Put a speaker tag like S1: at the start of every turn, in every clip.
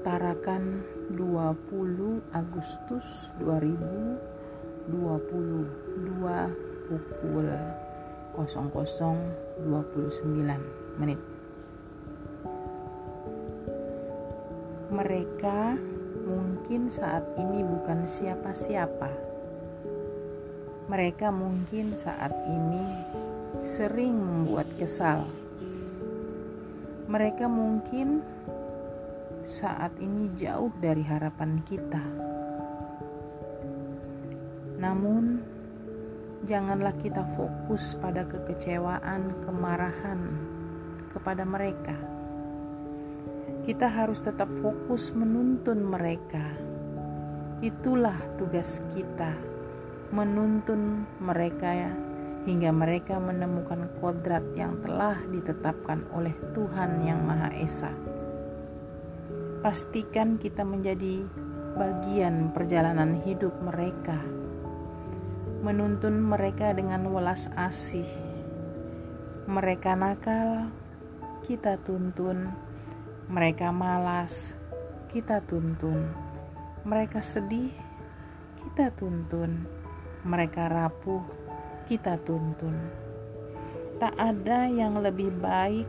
S1: tanggal 20 Agustus 2022 pukul 00.29 menit. Mereka mungkin saat ini bukan siapa-siapa. Mereka mungkin saat ini sering membuat kesal. Mereka mungkin saat ini jauh dari harapan kita. Namun, janganlah kita fokus pada kekecewaan, kemarahan kepada mereka. Kita harus tetap fokus menuntun mereka. Itulah tugas kita, menuntun mereka hingga mereka menemukan kodrat yang telah ditetapkan oleh Tuhan Yang Maha Esa pastikan kita menjadi bagian perjalanan hidup mereka, menuntun mereka dengan welas asih. Mereka nakal, kita tuntun. Mereka malas, kita tuntun. Mereka sedih, kita tuntun. Mereka rapuh, kita tuntun. Tak ada yang lebih baik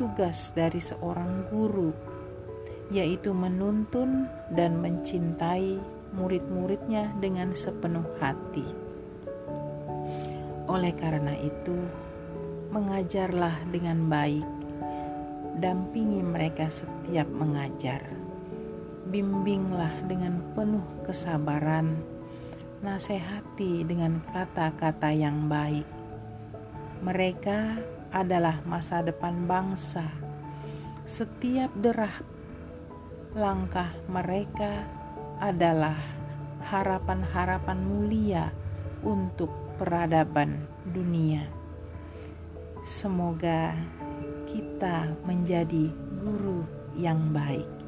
S1: tugas dari seorang guru yaitu menuntun dan mencintai murid-muridnya dengan sepenuh hati. Oleh karena itu, mengajarlah dengan baik, dampingi mereka setiap mengajar, bimbinglah dengan penuh kesabaran, nasihati dengan kata-kata yang baik. Mereka adalah masa depan bangsa. Setiap derah langkah mereka adalah harapan-harapan mulia untuk peradaban dunia. Semoga kita menjadi guru yang baik.